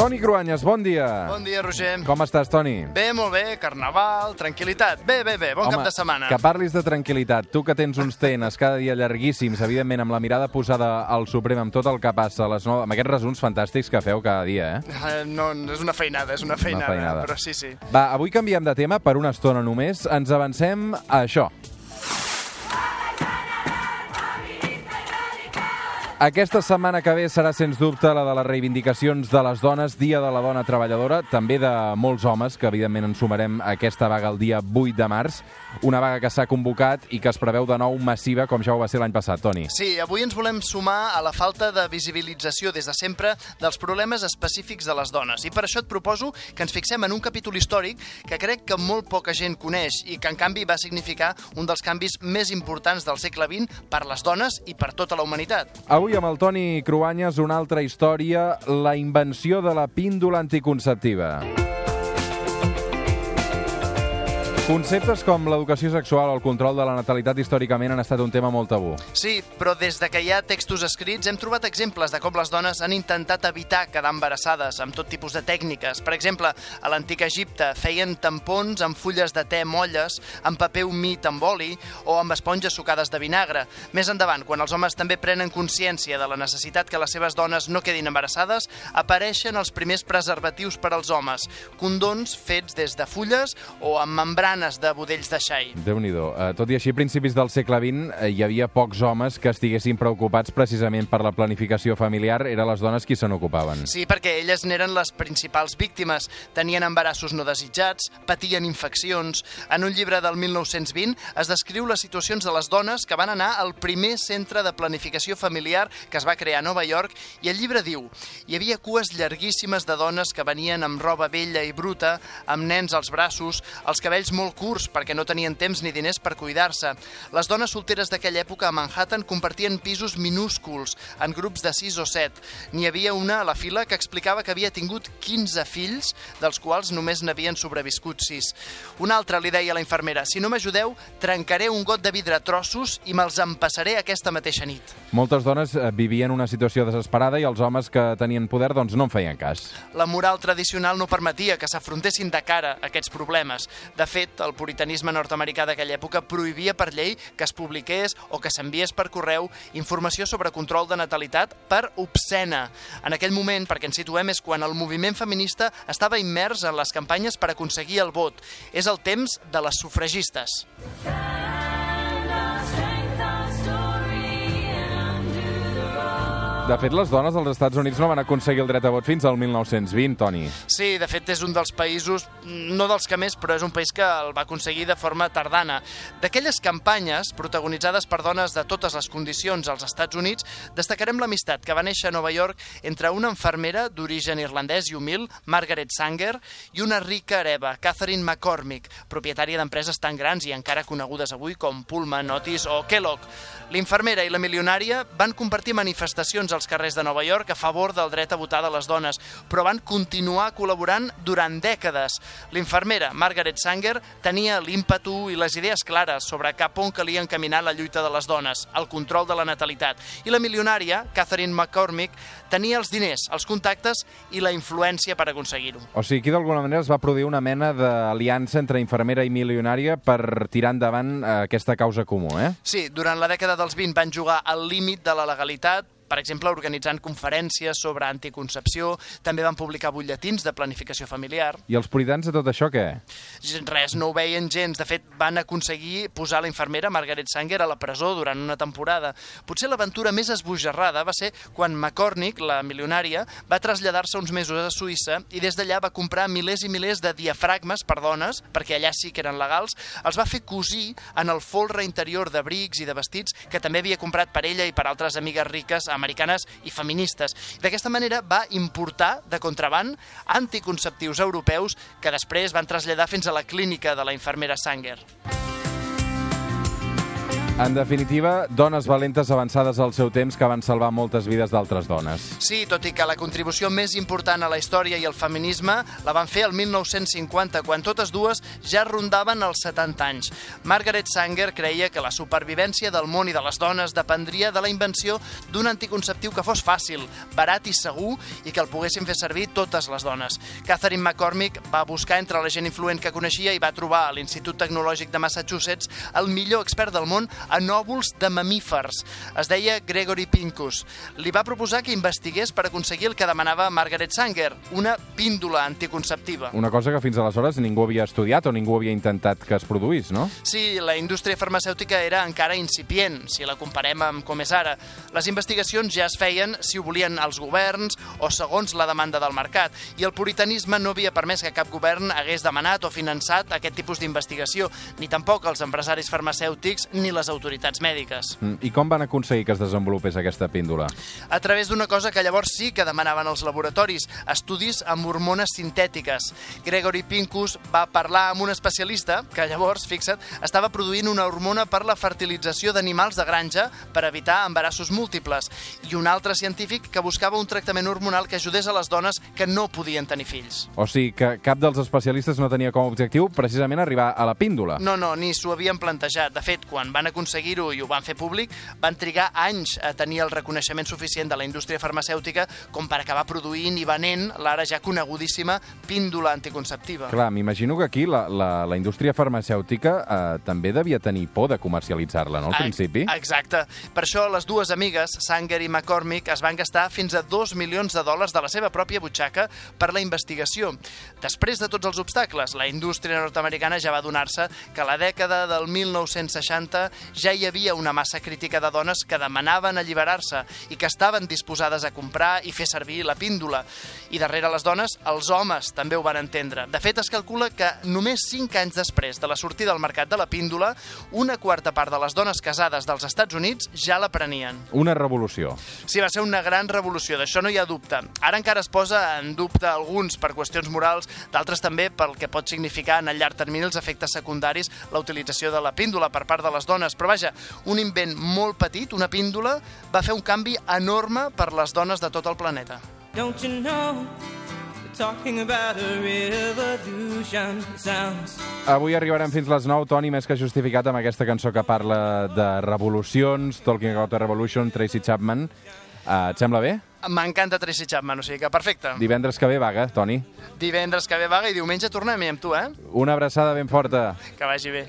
Toni Cruanyes, bon dia. Bon dia, Roger. Com estàs, Toni? Bé, molt bé, carnaval, tranquil·litat. Bé, bé, bé, bon Home, cap de setmana. que parlis de tranquil·litat. Tu que tens uns tenes cada dia llarguíssims, evidentment, amb la mirada posada al Suprem, amb tot el que passa, les no... amb aquests resums fantàstics que feu cada dia, eh? Eh, No, és una feinada, és una feinada, feinada. però sí, sí. Va, avui canviem de tema per una estona només. Ens avancem a això. Aquesta setmana que ve serà, sens dubte, la de les reivindicacions de les dones, Dia de la Dona Treballadora, també de molts homes, que evidentment ens sumarem a aquesta vaga el dia 8 de març, una vaga que s'ha convocat i que es preveu de nou massiva, com ja ho va ser l'any passat, Toni. Sí, avui ens volem sumar a la falta de visibilització des de sempre dels problemes específics de les dones. I per això et proposo que ens fixem en un capítol històric que crec que molt poca gent coneix i que, en canvi, va significar un dels canvis més importants del segle XX per les dones i per tota la humanitat. Avui amb el Toni Cruanyes una altra història, la invenció de la píndola anticonceptiva. Conceptes com l'educació sexual o el control de la natalitat històricament han estat un tema molt tabú. Sí, però des de que hi ha textos escrits hem trobat exemples de com les dones han intentat evitar quedar embarassades amb tot tipus de tècniques. Per exemple, a l'antic Egipte feien tampons amb fulles de te molles, amb paper humit amb oli o amb esponges sucades de vinagre. Més endavant, quan els homes també prenen consciència de la necessitat que les seves dones no quedin embarassades, apareixen els primers preservatius per als homes, condons fets des de fulles o amb membranes de budells de xai. déu nhi uh, Tot i així, a principis del segle XX eh, hi havia pocs homes que estiguessin preocupats precisament per la planificació familiar. Eren les dones qui se n'ocupaven. Sí, perquè elles n'eren les principals víctimes. Tenien embarassos no desitjats, patien infeccions. En un llibre del 1920 es descriu les situacions de les dones que van anar al primer centre de planificació familiar que es va crear a Nova York i el llibre diu hi havia cues llarguíssimes de dones que venien amb roba vella i bruta, amb nens als braços, els cabells molt curts perquè no tenien temps ni diners per cuidar-se. Les dones solteres d'aquella època a Manhattan compartien pisos minúsculs, en grups de 6 o 7. N'hi havia una a la fila que explicava que havia tingut 15 fills, dels quals només n'havien sobreviscut 6. Una altra li deia a la infermera, si no m'ajudeu, trencaré un got de vidre a trossos i me'ls empassaré aquesta mateixa nit. Moltes dones eh, vivien una situació desesperada i els homes que tenien poder doncs, no en feien cas. La moral tradicional no permetia que s'afrontessin de cara aquests problemes. De fet, el puritanisme nord-americà d'aquella època prohibia per llei que es publiqués o que s'enviés per correu informació sobre control de natalitat per obscena. En aquell moment, perquè ens situem, és quan el moviment feminista estava immers en les campanyes per aconseguir el vot. És el temps de les sufragistes. De fet, les dones dels Estats Units no van aconseguir el dret a vot fins al 1920, Toni. Sí, de fet és un dels països, no dels que més, però és un país que el va aconseguir de forma tardana. D'aquelles campanyes, protagonitzades per dones de totes les condicions als Estats Units, destacarem l'amistat que va néixer a Nova York entre una infermera d'origen irlandès i humil, Margaret Sanger, i una rica hereva, Catherine McCormick, propietària d'empreses tan grans i encara conegudes avui com Pullman, Otis o Kellogg. L'infermera i la milionària van compartir manifestacions als carrers de Nova York a favor del dret a votar de les dones, però van continuar col·laborant durant dècades. L'infermera, Margaret Sanger, tenia l'ímpetu i les idees clares sobre cap on calia encaminar la lluita de les dones, el control de la natalitat. I la milionària, Catherine McCormick, tenia els diners, els contactes i la influència per aconseguir-ho. O sigui, aquí d'alguna manera es va produir una mena d'aliança entre infermera i milionària per tirar endavant eh, aquesta causa comú, eh? Sí, durant la dècada dels 20 van jugar al límit de la legalitat, per exemple, organitzant conferències sobre anticoncepció, també van publicar butlletins de planificació familiar. I els puritans de tot això, què? Res, no ho veien gens. De fet, van aconseguir posar la infermera Margaret Sanger a la presó durant una temporada. Potser l'aventura més esbojarrada va ser quan McCormick, la milionària, va traslladar-se uns mesos a Suïssa i des d'allà va comprar milers i milers de diafragmes per dones, perquè allà sí que eren legals, els va fer cosir en el folre interior d'abrics i de vestits que també havia comprat per ella i per altres amigues riques americanes i feministes. D'aquesta manera va importar de contraband anticonceptius europeus que després van traslladar fins a la clínica de la infermera Sanger. En definitiva, dones valentes avançades al seu temps que van salvar moltes vides d'altres dones. Sí, tot i que la contribució més important a la història i al feminisme la van fer el 1950, quan totes dues ja rondaven els 70 anys. Margaret Sanger creia que la supervivència del món i de les dones dependria de la invenció d'un anticonceptiu que fos fàcil, barat i segur i que el poguessin fer servir totes les dones. Catherine McCormick va buscar entre la gent influent que coneixia i va trobar a l'Institut Tecnològic de Massachusetts el millor expert del món a nòvols de mamífers. Es deia Gregory Pincus. Li va proposar que investigués per aconseguir el que demanava Margaret Sanger, una píndola anticonceptiva. Una cosa que fins aleshores ningú havia estudiat o ningú havia intentat que es produís, no? Sí, la indústria farmacèutica era encara incipient, si la comparem amb com és ara. Les investigacions ja es feien si ho volien els governs o segons la demanda del mercat, i el puritanisme no havia permès que cap govern hagués demanat o finançat aquest tipus d'investigació, ni tampoc els empresaris farmacèutics ni les autoritats mèdiques. Mm, I com van aconseguir que es desenvolupés aquesta píndola? A través d'una cosa que llavors sí que demanaven els laboratoris, estudis amb hormones sintètiques. Gregory Pincus va parlar amb un especialista que llavors, fixa't, estava produint una hormona per la fertilització d'animals de granja per evitar embarassos múltiples i un altre científic que buscava un tractament hormonal que ajudés a les dones que no podien tenir fills. O sigui que cap dels especialistes no tenia com a objectiu precisament arribar a la píndola. No, no, ni s'ho havien plantejat. De fet, quan van aconseguir-ho i ho van fer públic, van trigar anys a tenir el reconeixement suficient de la indústria farmacèutica com per acabar produint i venent l'ara ja conegudíssima píndola anticonceptiva. Clar, m'imagino que aquí la, la, la indústria farmacèutica eh, també devia tenir por de comercialitzar-la, no, al principi? Exacte. Per això les dues amigues, Sanger i McCormick, es van gastar fins a 2 milions de dòlars de la seva pròpia butxaca per la investigació. Després de tots els obstacles, la indústria nord-americana ja va donar-se que la dècada del 1960 ja hi havia una massa crítica de dones que demanaven alliberar-se i que estaven disposades a comprar i fer servir la píndola. I darrere les dones, els homes també ho van entendre. De fet, es calcula que només 5 anys després de la sortida al mercat de la píndola, una quarta part de les dones casades dels Estats Units ja la prenien. Una revolució. Sí, va ser una gran revolució, d'això no hi ha dubte. Ara encara es posa en dubte alguns per qüestions morals, d'altres també pel que pot significar en el llarg termini els efectes secundaris la utilització de la píndola per part de les dones. Però vaja, un invent molt petit, una píndola, va fer un canvi enorme per les dones de tot el planeta. Don't you know? Talking about a revolution. Sounds Avui arribarem fins les 9, Toni, més que justificat amb aquesta cançó que parla de revolucions, Talking About a Revolution, Tracy Chapman. Uh, et sembla bé? M'encanta Tracy Chapman, o sigui que perfecte. Divendres que ve vaga, Toni. Divendres que ve vaga i diumenge tornem amb tu, eh? Una abraçada ben forta. Que vagi bé.